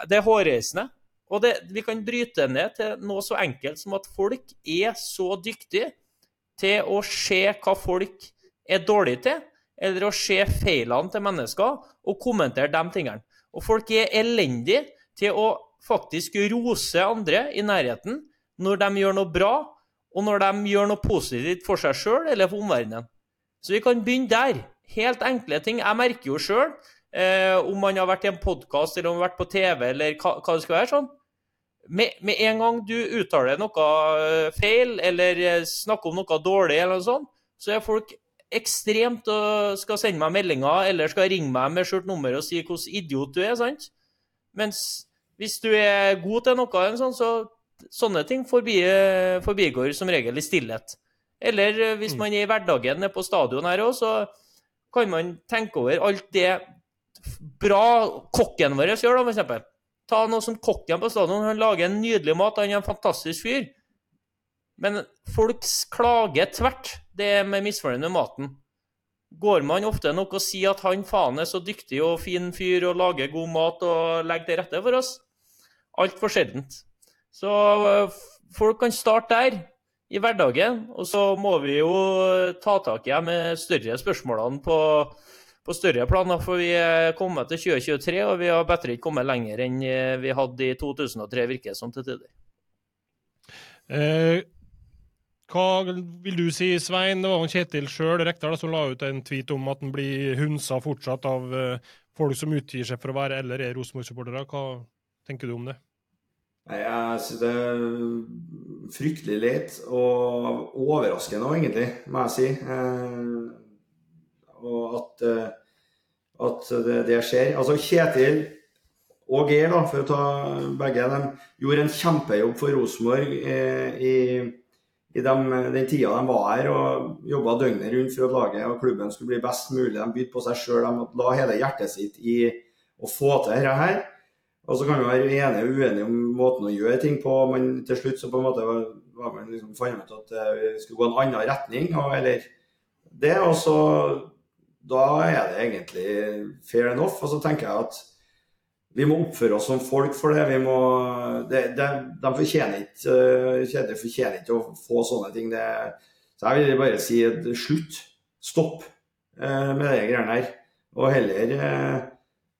det er hårreisende. Og det, vi kan bryte ned til noe så enkelt som at folk er så dyktige til å se hva folk er dårlige til, eller å se feilene til mennesker og kommentere de tingene. Og folk er elendige til å faktisk rose andre i nærheten når de gjør noe bra, og når de gjør noe positivt for seg sjøl eller for omverdenen. Så vi kan begynne der. Helt enkle ting. Jeg merker jo sjøl eh, om man har vært i en podkast eller om man har vært på TV, eller hva, hva det skal være. sånn. Med, med en gang du uttaler noe eh, feil, eller eh, snakker om noe dårlig, eller noe sånt, så er folk ekstremt og skal sende meg meldinger eller skal ringe meg med skjult nummer og si hvordan idiot du er. sant? Mens hvis du er god til noe, eller sånn, så sånne ting forbi, forbigår som regel i stillhet. Eller eh, hvis Mm. man er i hverdagen nede på stadion her òg, så kan man tenke over alt det bra kokken vår gjør, da, eksempel. Ta noe som kokken på stadion. Han lager en nydelig mat, han er en fantastisk fyr. Men folk klager tvert, det er med misfornøyd med maten. Går man ofte nok og sier at han faen er så dyktig og fin fyr og lager god mat og legger til rette for oss? Altfor sjeldent. Så øh, folk kan starte der, i hverdagen, og så må vi jo ta tak i de større spørsmålene på, på større planer, for vi er kommet til 2023, og vi har bedre ikke kommet lenger enn eh, vi hadde i 2003, virker det som til tider. Eh, hva vil du si, Svein? Det var jo Kjetil sjøl, rektor, som la ut en tweet om at han blir hunsa fortsatt av eh, folk som utgir seg for å være eller er Rosenborg-supportere. Hva tenker du om det? Nei, Jeg synes det er fryktelig leit og overraskende òg, egentlig, må jeg si. Og at, eh, at det, det skjer. Altså Kjetil og Geir, da, for å ta begge, de gjorde en kjempejobb for Rosenborg eh, i, i dem, den tida de var her og jobba døgnet rundt for at laget og klubben skulle bli best mulig. De bydde på seg sjøl. De la hele hjertet sitt i å få til dette her. Og så kan vi være enige og uenige om måten å gjøre ting på, men til slutt så på en måte var, var man liksom fant ut at eh, vi skulle gå en annen retning, og, eller det. Og så da er det egentlig fair enough. Og så tenker jeg at vi må oppføre oss som folk for det. Må, det, det de fortjener ikke eh, fortjener ikke å få sånne ting. Det, så jeg vil bare si at slutt. Stopp eh, med de greiene her. Og heller eh,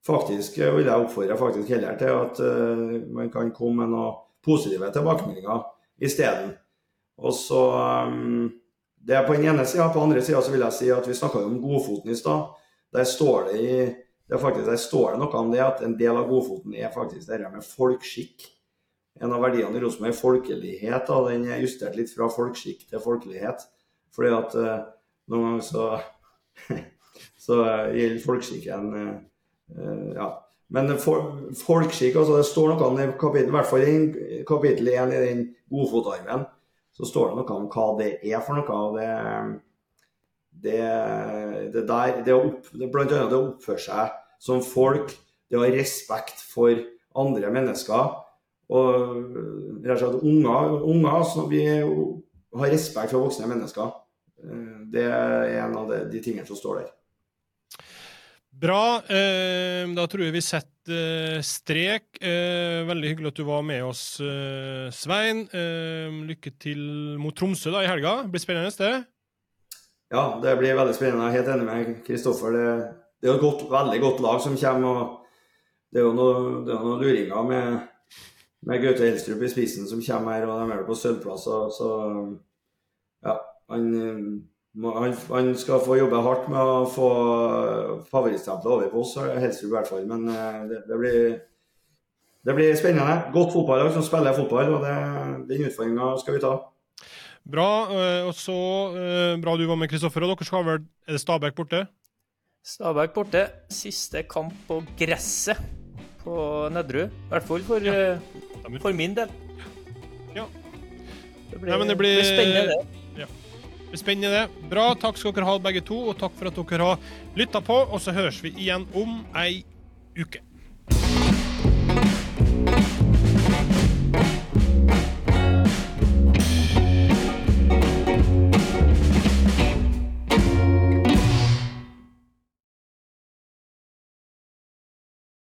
faktisk vil jeg oppfordre faktisk heller til at man kan komme med noen positive tilbakemeldinger isteden. Og så um, Det er på den ene sida. På den andre sida så vil jeg si at vi snakka om Godfoten i stad. Der står det i det faktisk, der står det noe om det at en del av Godfoten er faktisk det her med folkskikk. En av verdiene i Rosenborg er folkelighet. og Den er justert litt fra folkskikk til folkelighet. Fordi at uh, noen ganger så, *laughs* så gjelder folkeskikken uh, eh, ja. Men for, folkskikk, altså det står noe om det i hvert fall i kapittel 1 i den Godfotarven, så står det noe om hva det er for noe. og det det, det der, det opp, det, blant annet det å oppføre seg som folk, det å ha respekt for andre mennesker. Og rett og slett unger, unger så vi har respekt for voksne mennesker. Eh, Det er en av de, de tingene som står der. Bra. Eh, da tror jeg vi setter eh, strek. Eh, veldig hyggelig at du var med oss, Svein. Lykke til mot Tromsø da i helga. Det blir spennende, det. Ja, det blir veldig spennende. Jeg er helt enig med Kristoffer. Det, det er et godt, veldig godt lag som kommer. og Det er jo noen noe luringer med, med Gaute Helstrup i spissen som kommer her, og de er vel på sølvplass. Så, så ja, han, han, han skal få jobbe hardt med å få favorittstempelet over på oss, helst i hvert fall. Men eh, det, det, blir, det blir spennende. Godt fotballag som spiller fotball, og det, den utfordringa skal vi ta. Bra. eh, og så eh, bra du var med, Kristoffer. Og dere skal vel Er det Stabæk borte? Stabæk borte. Siste kamp på gresset på Nedru. I hvert fall for, ja, for min del. Ja. Det blir, Nei, det blir- spennende, det. Spennende. Bra. Takk skal dere ha, begge to. Og takk for at dere har lytta på. Og så høres vi igjen om ei uke.